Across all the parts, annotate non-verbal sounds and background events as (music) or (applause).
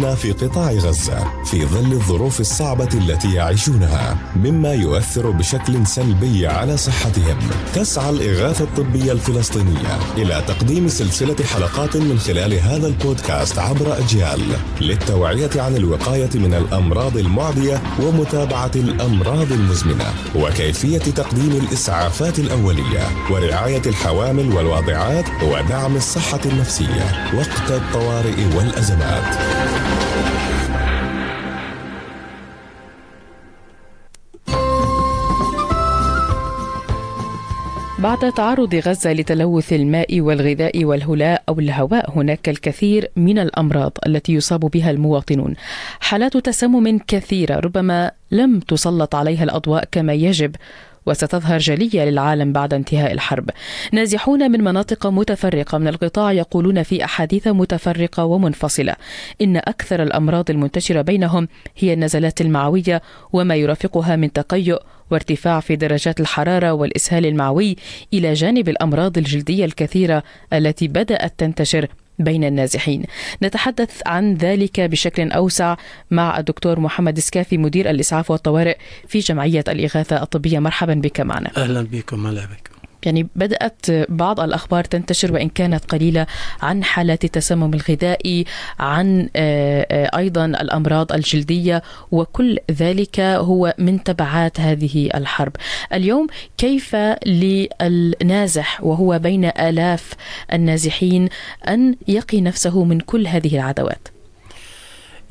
في قطاع غزة في ظل الظروف الصعبة التي يعيشونها مما يؤثر بشكل سلبي على صحتهم. تسعى الإغاثة الطبية الفلسطينية إلى تقديم سلسلة حلقات من خلال هذا البودكاست عبر أجيال للتوعية عن الوقاية من الأمراض المعدية ومتابعة الأمراض المزمنة وكيفية تقديم الإسعافات الأولية ورعاية الحوامل والواضعات ودعم الصحة النفسية وقت الطوارئ والأزمات. بعد تعرض غزة لتلوث الماء والغذاء والهلاء أو الهواء هناك الكثير من الأمراض التي يصاب بها المواطنون. حالات تسمم كثيرة ربما لم تسلط عليها الأضواء كما يجب. وستظهر جلية للعالم بعد انتهاء الحرب. نازحون من مناطق متفرقة من القطاع يقولون في أحاديث متفرقة ومنفصلة. إن أكثر الأمراض المنتشرة بينهم هي النزلات المعوية وما يرافقها من تقيؤ وارتفاع في درجات الحرارة والإسهال المعوي إلى جانب الأمراض الجلدية الكثيرة التي بدأت تنتشر بين النازحين. نتحدث عن ذلك بشكل أوسع مع الدكتور محمد سكافي مدير الإسعاف والطوارئ في جمعية الإغاثة الطبية. مرحبا بك معنا. أهلا بكم. هلا بكم يعني بدأت بعض الأخبار تنتشر وإن كانت قليلة عن حالات التسمم الغذائي عن آه، آه، أيضا الأمراض الجلدية وكل ذلك هو من تبعات هذه الحرب. اليوم كيف للنازح وهو بين آلاف النازحين أن يقي نفسه من كل هذه العدوات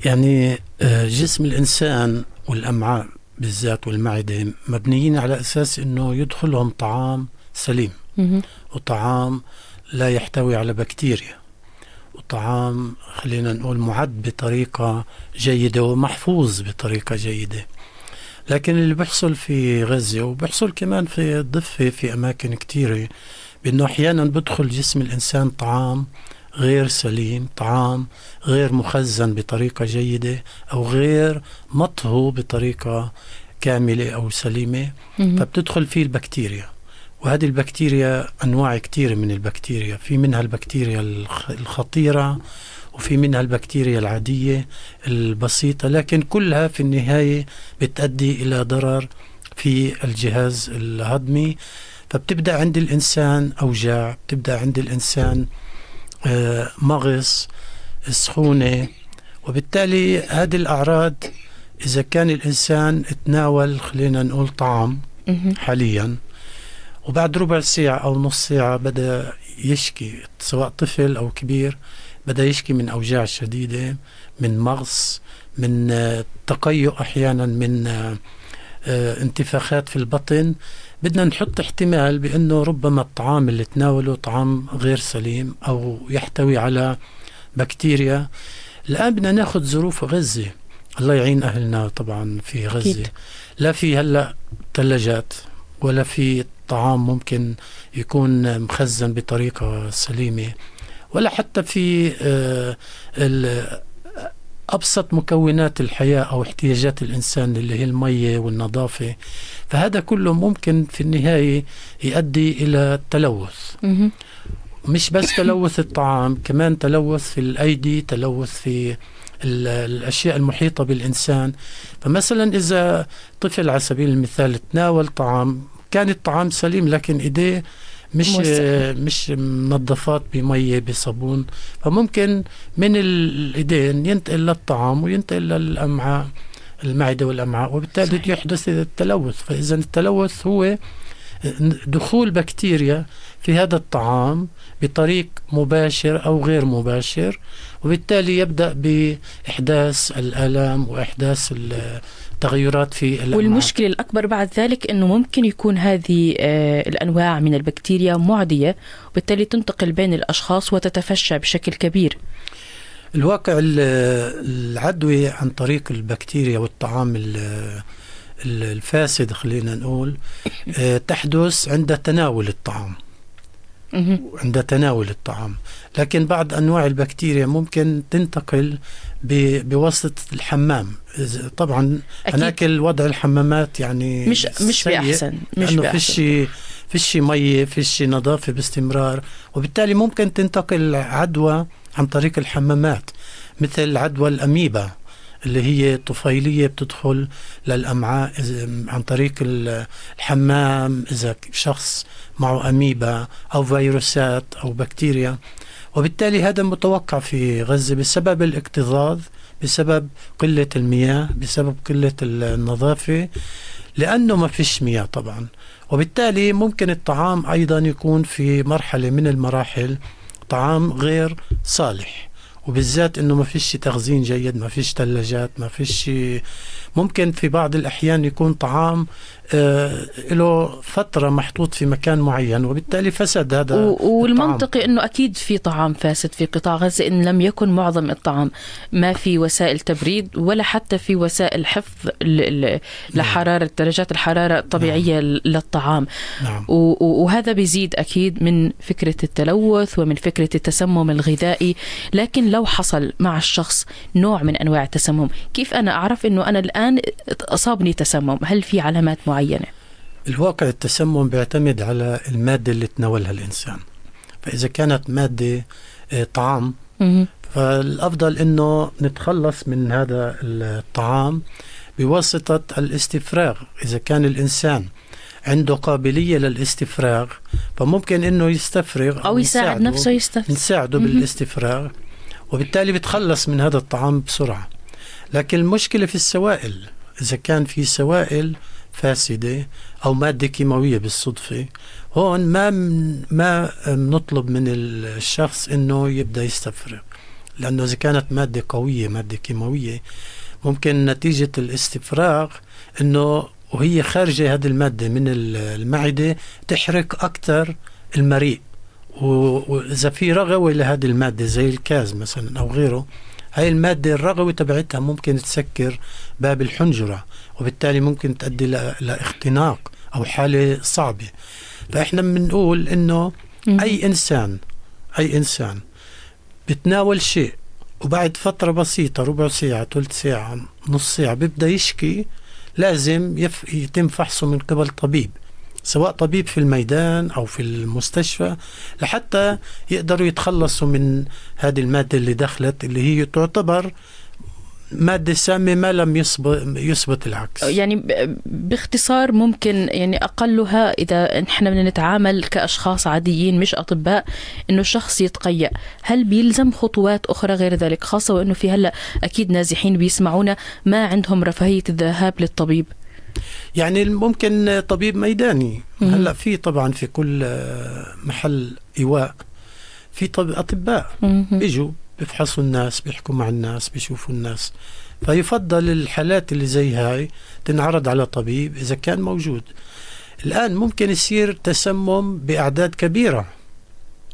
يعني آه، جسم الإنسان والأمعاء بالذات والمعدة مبنيين على أساس أنه يدخلهم طعام سليم. وطعام لا يحتوي على بكتيريا. وطعام خلينا نقول معد بطريقة جيدة ومحفوظ بطريقة جيدة. لكن اللي بيحصل في غزة وبيحصل كمان في الضفة في أماكن كثيرة بأنه أحيانا بدخل جسم الإنسان طعام غير سليم طعام غير مخزن بطريقة جيدة أو غير مطهو بطريقة كاملة أو سليمة. فبتدخل فيه البكتيريا. وهذه البكتيريا أنواع كثيرة من البكتيريا. في منها البكتيريا الخطيرة وفي منها البكتيريا العادية البسيطة لكن كلها في النهاية بتؤدي إلى ضرر في الجهاز الهضمي. فبتبدأ عند الإنسان أوجاع بتبدأ عند الإنسان آه، مغص سخونة وبالتالي هذه الأعراض إذا كان الإنسان تناول خلينا نقول طعام حاليا وبعد ربع ساعة أو نص ساعة بدأ يشكي سواء طفل أو كبير بدأ يشكي من أوجاع شديدة من مغص من تقيؤ أحيانا من آه، انتفاخات في البطن. بدنا نحط احتمال بأنه ربما الطعام اللي تناوله طعام غير سليم أو يحتوي على بكتيريا. الآن بدنا ناخذ ظروف غزة. الله يعين أهلنا طبعا في غزة. لا في هلأ ثلاجات ولا في طعام ممكن يكون مخزن بطريقة سليمة. ولا حتى في آه، أبسط مكونات الحياة أو احتياجات الإنسان اللي هي المية والنظافة فهذا كله ممكن في النهاية يؤدي إلى تلوث. مش بس تلوث الطعام كمان تلوث في الأيدي تلوث في الأشياء المحيطة بالإنسان. فمثلا إذا طفل على سبيل المثال تناول طعام كان الطعام سليم لكن إيديه مش مستحيل. مش منظفات بمية بصابون فممكن من الإيدين ينتقل للطعام وينتقل للأمعاء المعدة والأمعاء وبالتالي صحيح. يحدث التلوث فإذا التلوث هو دخول بكتيريا في هذا الطعام بطريق مباشر أو غير مباشر وبالتالي يبدأ بإحداث الالام وإحداث تغيرات في الأمعاء. والمشكلة الأكبر بعد ذلك أنه ممكن يكون هذه آه، الأنواع من البكتيريا معدية وبالتالي تنتقل بين الأشخاص وتتفشى بشكل كبير الواقع العدوى عن طريق البكتيريا والطعام الفاسد خلينا نقول آه، تحدث عند تناول الطعام. عند تناول الطعام. لكن بعض أنواع البكتيريا ممكن تنتقل بواسطة الحمام. طبعا. هناك الوضع الحمامات يعني مش مش بأحسن مش لأنه فيش فيش مية فيش نظافة باستمرار. وبالتالي ممكن تنتقل عدوى عن طريق الحمامات مثل عدوى الأميبا. اللي هي طفيلية بتدخل للأمعاء عن طريق الحمام إذا شخص معه أميبا أو فيروسات أو بكتيريا. وبالتالي هذا متوقع في غزة بسبب الاكتظاظ بسبب قلة المياه بسبب قلة النظافة لأنه ما فيش مياه طبعا. وبالتالي ممكن الطعام أيضا يكون في مرحلة من المراحل طعام غير صالح. وبالذات إنه ما فيش تخزين جيد ما فيش ثلاجات ما فيش ممكن في بعض الأحيان يكون طعام آه له فترة محطوط في مكان معين وبالتالي فسد هذا والمنطقي إنه أكيد في طعام فاسد في قطاع غزة إن لم يكن معظم الطعام ما في وسائل تبريد ولا حتى في وسائل حفظ نعم. لحرارة درجات الحرارة الطبيعية نعم. للطعام نعم. وهذا بيزيد أكيد من فكرة التلوث ومن فكرة التسمم الغذائي لكن لو حصل مع الشخص نوع من أنواع التسمم كيف أنا أعرف إنه أنا الآن أصابني تسمم هل في علامات معينة؟ معينة الواقع التسمم بيعتمد على المادة اللي تناولها الإنسان. فإذا كانت مادة آه، طعام فالأفضل أنه نتخلص من هذا الطعام بواسطة الاستفراغ. إذا كان الإنسان عنده قابلية للاستفراغ فممكن أنه يستفرغ أو, أو يساعد نفسه يستفرغ نساعده بالاستفراغ وبالتالي بتخلص من هذا الطعام بسرعة. لكن المشكلة في السوائل. إذا كان في سوائل فاسدة أو مادة كيماوية بالصدفة هون ما ما بنطلب من الشخص إنه يبدأ يستفرغ. لأنه إذا كانت مادة قوية مادة كيماوية ممكن نتيجة الاستفراغ إنه وهي خارجة هذه المادة من المعدة تحرق أكثر المريء. واذا في رغوة لهذه المادة زي الكاز مثلا أو غيره هاي المادة الرغوة تبعتها ممكن تسكر باب الحنجرة وبالتالي ممكن تؤدي لاختناق أو حالة صعبة. فإحنا بنقول إنه أي إنسان أي إنسان بتناول شيء وبعد فترة بسيطة ربع ساعة ثلث ساعة نص ساعة بيبدأ يشكي لازم يف... يتم فحصه من قبل طبيب. سواء طبيب في الميدان أو في المستشفى لحتى يقدروا يتخلصوا من هذه المادة اللي دخلت اللي هي تعتبر مادة سامة ما لم يثبت يثبت العكس. يعني باختصار ممكن يعني أقلها إذا نحن بدنا نتعامل كأشخاص عاديين مش أطباء إنه الشخص يتقيأ. هل بيلزم خطوات أخرى غير ذلك؟ خاصة وإنه في هلأ أكيد نازحين بيسمعونا ما عندهم رفاهية الذهاب للطبيب. يعني ممكن طبيب ميداني. هلا في طبعا في كل محل إيواء في طب أطباء. بيجوا بيفحصوا الناس بيحكوا مع الناس بيشوفوا الناس. فيفضل الحالات اللي زي هاي تنعرض على طبيب إذا كان موجود. الآن ممكن يصير تسمم بأعداد كبيرة.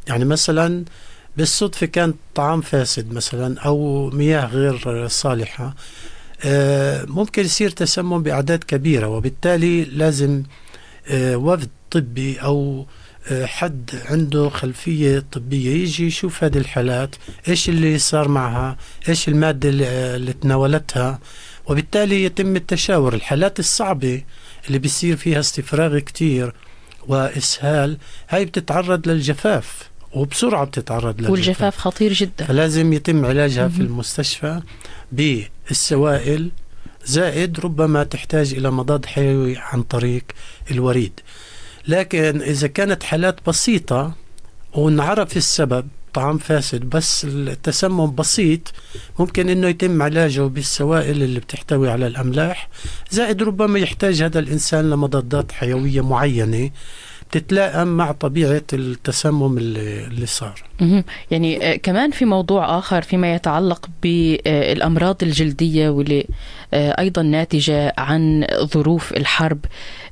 يعني مثلا بالصدفة كان طعام فاسد مثلا أو مياه غير صالحة. آه، ممكن يصير تسمم بأعداد كبيرة وبالتالي لازم آه، وفد طبي أو آه، حد عنده خلفية طبية يجي يشوف هذه الحالات إيش اللي صار معها إيش المادة اللي, تناولتها. وبالتالي يتم التشاور. الحالات الصعبة اللي بيصير فيها استفراغ كتير وإسهال هاي بتتعرض للجفاف وبسرعة بتتعرض للجفاف. والجفاف خطير جدا. فلازم يتم علاجها في المستشفى بالسوائل زائد ربما تحتاج إلى مضاد حيوي عن طريق الوريد. لكن إذا كانت حالات بسيطة ونعرف السبب طعام فاسد بس التسمم بسيط ممكن إنه يتم علاجه بالسوائل اللي بتحتوي على الأملاح. زائد ربما يحتاج هذا الإنسان لمضادات حيوية معينة تتلائم مع طبيعة التسمم اللي, صار. يعني آه، كمان في موضوع آخر فيما يتعلق بالأمراض الجلدية واللي آه، أيضا ناتجة عن ظروف الحرب.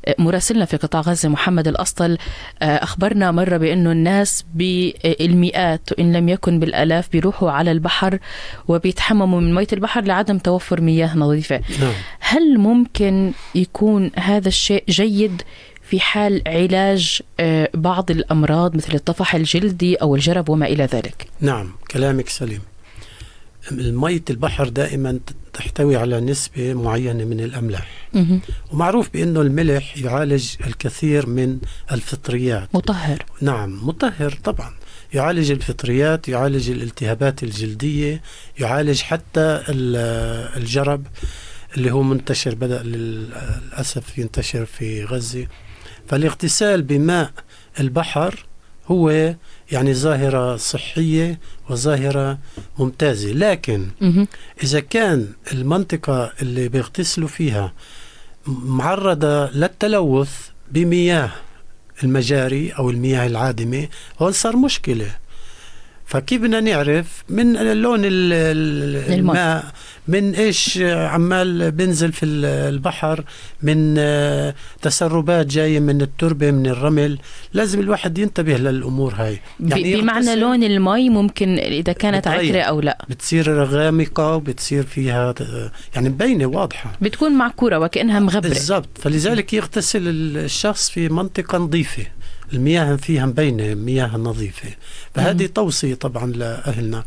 آه، مراسلنا في قطاع غزة محمد الأسطل أخبرنا مرة بأنه الناس بالمئات وإن لم يكن بالآلاف بيروحوا على البحر وبيتحمموا من مية البحر لعدم توفر مياه نظيفة. نعم. هل ممكن يكون هذا الشيء جيد في حال علاج آه، بعض الأمراض مثل الطفح الجلدي أو الجرب وما إلى ذلك. نعم كلامك سليم. المية البحر دائما تحتوي على نسبة معينة من الأملاح. ومعروف بأنه الملح يعالج الكثير من الفطريات. مطهر. نعم مطهر طبعا. يعالج الفطريات يعالج الالتهابات الجلدية يعالج حتى الجرب اللي هو منتشر بدأ للأسف ينتشر في غزة. فالاغتسال بماء البحر هو يعني ظاهرة صحية وظاهرة ممتازة. لكن إذا كان المنطقة اللي بيغتسلوا فيها معرضة للتلوث بمياه المجاري أو المياه العادمة هون صار مشكلة. فكيف بدنا نعرف من لون الماء من إيش عمال بينزل في البحر من آه، تسربات جاية من التربة من الرمل. لازم الواحد ينتبه للأمور هاي. يعني بمعنى لون المي ممكن إذا كانت عكرة أو لا. بتصير غامقة وبتصير فيها يعني مبينة واضحة. بتكون معكوره وكأنها مغبرة. بالضبط. فلذلك يغتسل الشخص في منطقة نظيفة. المياه فيها مبينة مياه نظيفة. فهذه توصية طبعا لأهلنا.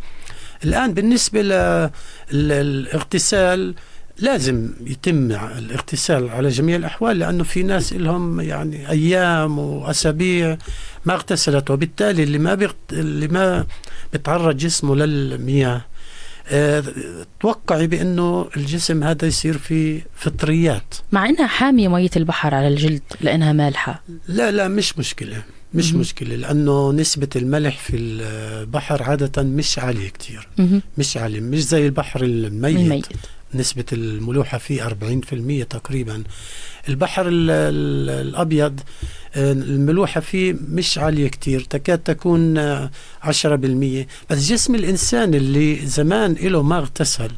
الآن بالنسبة للاغتسال لازم يتم الاغتسال على جميع الأحوال لأنه في ناس لهم يعني أيام وأسابيع ما اغتسلت وبالتالي اللي ما بيغت... اللي ما بتعرض جسمه للمياه أه توقعي بأنه الجسم هذا يصير فيه فطريات. مع أنها حامية مية البحر على الجلد لأنها مالحة. لا لا مش مشكلة. مش مم. مشكلة لأنه نسبة الملح في البحر عادة مش عالية كتير مم. مش عالية مش زي البحر الميت, الميت. نسبة الملوحة فيه 40% تقريبا البحر الأبيض آه، الملوحة فيه مش عالية كتير تكاد تكون 10% بس جسم الإنسان اللي زمان له ما اغتسل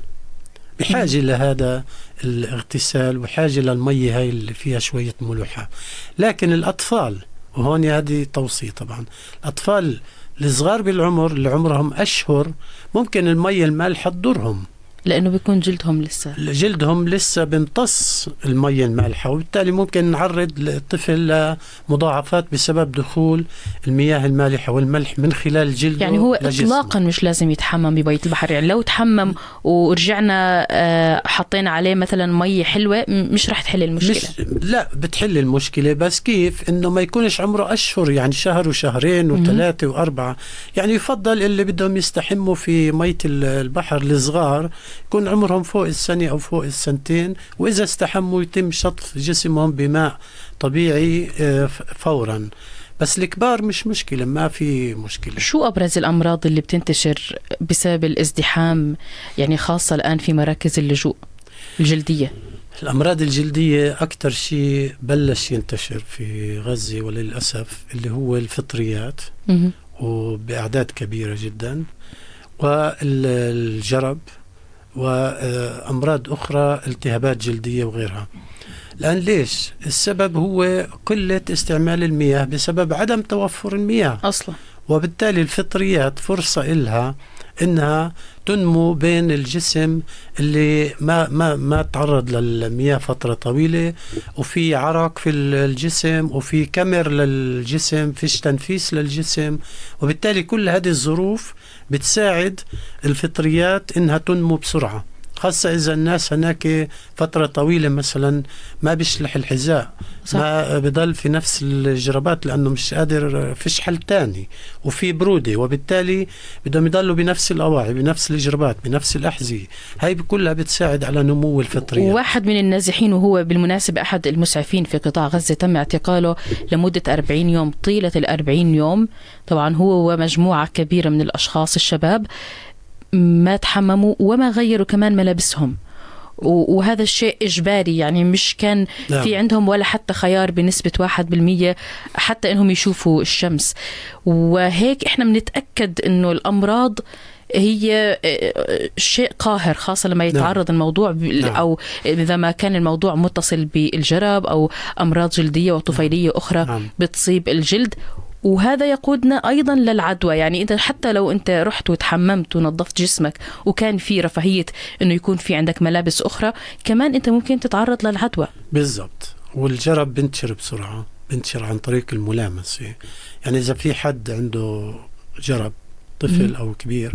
بحاجة لهذا الاغتسال وحاجة للمية هاي اللي فيها شوية ملوحة لكن الأطفال وهون هذه توصية طبعا. الأطفال الصغار بالعمر اللي عمرهم أشهر ممكن المية المالحة تضرهم. لأنه بيكون جلدهم لسه. جلدهم لسه بيمتص الميه المالحة وبالتالي ممكن نعرض الطفل لمضاعفات بسبب دخول المياه المالحة والملح من خلال جلده يعني هو لجسمه. اطلاقا مش لازم يتحمم ببيت البحر. يعني لو تحمم ورجعنا آه، حطينا عليه مثلا ميه حلوة مش رح تحل المشكلة. مش لا بتحل المشكلة. بس كيف؟ إنه ما يكونش عمره أشهر يعني شهر وشهرين وثلاثة وأربعة. يعني يفضل اللي بدهم يستحموا في مية البحر الصغار يكون عمرهم فوق السنة أو فوق السنتين وإذا استحموا يتم شطف جسمهم بماء طبيعي آه، فورا. بس الكبار مش مشكلة ما في مشكلة. شو أبرز الأمراض اللي بتنتشر بسبب الازدحام؟ يعني خاصة الآن في مراكز اللجوء الجلدية. الأمراض الجلدية أكثر شيء بلش ينتشر في غزة وللأسف اللي هو الفطريات. وبأعداد كبيرة جدا. والجرب وأمراض أخرى التهابات جلدية وغيرها. الآن ليش؟ السبب هو قلة استعمال المياه بسبب عدم توفر المياه. أصلا. وبالتالي الفطريات فرصة إلها إنها تنمو بين الجسم اللي ما ما ما تعرض للمياه فترة طويلة وفي عرق في الجسم وفي كمر للجسم فيش تنفيس للجسم. وبالتالي كل هذه الظروف بتساعد الفطريات إنها تنمو بسرعة. خاصة إذا الناس هناك فترة طويلة مثلا ما بيشلح الحذاء صح. ما بضل في نفس الجرابات لأنه مش قادر فيش حل تاني وفي برودة وبالتالي بدهم يضلوا بنفس الأواعي بنفس الجرابات بنفس الأحذية. هاي كلها بتساعد على نمو الفطرية. واحد من النازحين وهو بالمناسبة أحد المسعفين في قطاع غزة تم اعتقاله لمدة 40 يوم طيلة ال 40 يوم. طبعا هو ومجموعة كبيرة من الأشخاص الشباب. ما تحمموا وما غيروا كمان ملابسهم وهذا الشيء إجباري يعني مش كان نعم. في عندهم ولا حتى خيار بنسبة واحد بالمية حتى إنهم يشوفوا الشمس وهيك إحنا بنتأكد إنه الأمراض هي آه، شيء قاهر خاصة لما نعم. يتعرض نعم. الموضوع نعم. أو إذا ما كان الموضوع متصل بالجرب أو أمراض جلدية وطفيلية أخرى نعم. بتصيب الجلد وهذا يقودنا أيضا للعدوى. يعني انت حتى لو أنت رحت وتحممت ونظفت جسمك وكان في رفاهية إنه يكون في عندك ملابس أخرى كمان أنت ممكن تتعرض للعدوى. بالضبط. والجرب بنتشر بسرعة بنتشر عن طريق الملامسة. يعني إذا في حد عنده جرب طفل أو كبير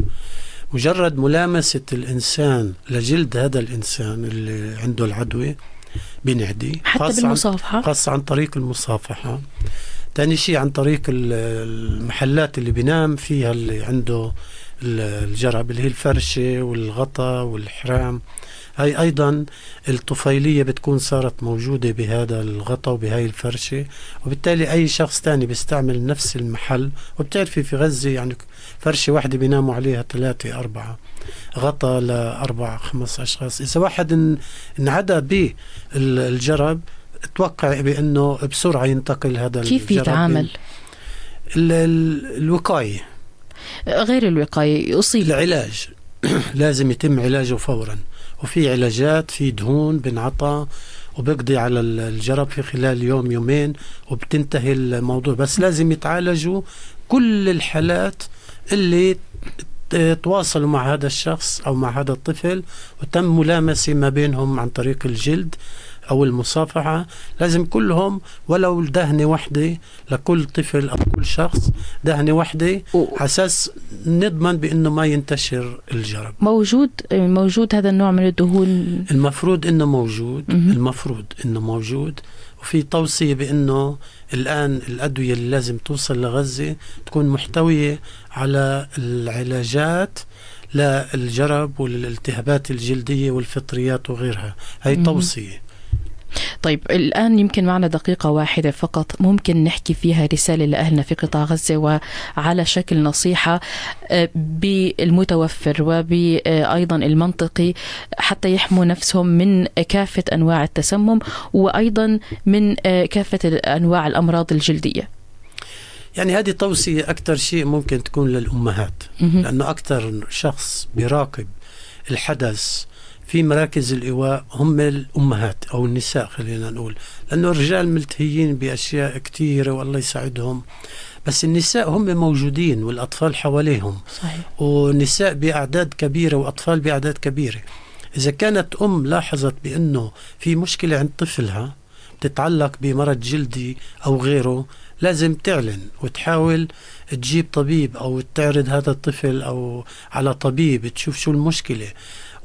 مجرد ملامسة الإنسان لجلد هذا الإنسان اللي عنده العدوى بنعدي. حتى بالمصافحة. خاصة عن طريق المصافحة. ثاني شيء عن طريق المحلات اللي بينام فيها اللي عنده الجرب اللي هي الفرشة والغطا والحرام. هاي أيضا الطفيلية بتكون صارت موجودة بهذا الغطا وبهاي الفرشة وبالتالي أي شخص تاني بيستعمل نفس المحل. وبتعرفي في غزة يعني فرشة واحدة بيناموا عليها ثلاثة أربعة غطا لأربع خمس أشخاص. إذا واحد انعدى بالجرب أتوقع بأنه بسرعة ينتقل هذا كيف يتعامل؟ الوقاية. غير الوقاية يصيب العلاج. (clears throat) لازم يتم علاجه فورا. وفي علاجات في دهون بنعطى وبقضي على الجرب في خلال يوم يومين وبتنتهي الموضوع. بس لازم يتعالجوا كل الحالات اللي تواصلوا مع هذا الشخص أو مع هذا الطفل وتم ملامسة ما بينهم عن طريق الجلد. أو المصافحة لازم كلهم ولو دهنة واحدة لكل طفل أو كل شخص دهنة واحدة أساس نضمن بأنه ما ينتشر الجرب. موجود موجود هذا النوع من الدهون؟ المفروض أنه موجود المفروض أنه موجود وفي توصية بأنه الآن الأدوية اللي لازم توصل لغزة تكون محتوية على العلاجات للجرب والالتهابات الجلدية والفطريات وغيرها. هي توصية. طيب الآن يمكن معنا دقيقة واحدة فقط. ممكن نحكي فيها رسالة لأهلنا في قطاع غزة وعلى شكل نصيحة آه، بالمتوفر وبأيضا المنطقي حتى يحموا نفسهم من كافة أنواع التسمم وأيضا من آه، كافة أنواع الأمراض الجلدية. يعني هذه توصية أكثر شيء ممكن تكون للأمهات لأنه أكثر شخص بيراقب الحدث في مراكز الإيواء هم الأمهات أو النساء خلينا نقول. لأنه الرجال ملتهيين بأشياء كثيرة والله يساعدهم. بس النساء هم موجودين والأطفال حواليهم. صحيح. ونساء بأعداد كبيرة وأطفال بأعداد كبيرة. إذا كانت أم لاحظت بأنه في مشكلة عند طفلها تتعلق بمرض جلدي أو غيره لازم تعلن وتحاول تجيب طبيب أو تعرض هذا الطفل أو على طبيب تشوف شو المشكلة.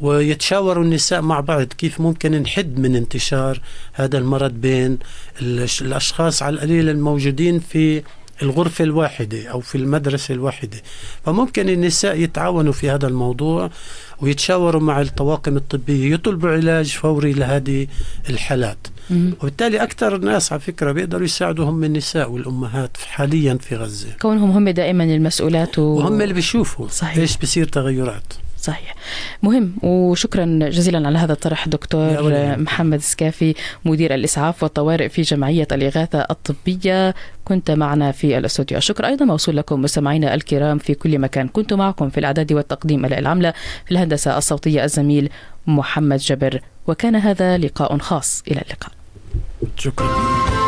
ويتشاوروا النساء مع بعض كيف ممكن نحد من انتشار هذا المرض بين الأشخاص على القليل الموجودين في الغرفة الواحدة أو في المدرسة الواحدة. فممكن النساء يتعاونوا في هذا الموضوع ويتشاوروا مع الطواقم الطبية يطلبوا علاج فوري لهذه الحالات. وبالتالي أكثر الناس على فكرة بيقدروا يساعدوا هم النساء والأمهات حاليا في غزة. كونهم هم دائما المسؤولات و... وهم اللي بيشوفوا صحيح. إيش بصير تغيرات. صحيح. مهم. وشكرا جزيلا على هذا الطرح دكتور محمد سكافي مدير الإسعاف والطوارئ في جمعية الإغاثة الطبية. كنت معنا في الاستوديو. الشكر أيضا موصول لكم مستمعينا الكرام في كل مكان. كنت معكم في الإعداد والتقديم العملة في الهندسة الصوتية الزميل محمد جبر. وكان هذا لقاء خاص. إلى اللقاء. شكرا.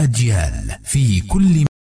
أجيال في كل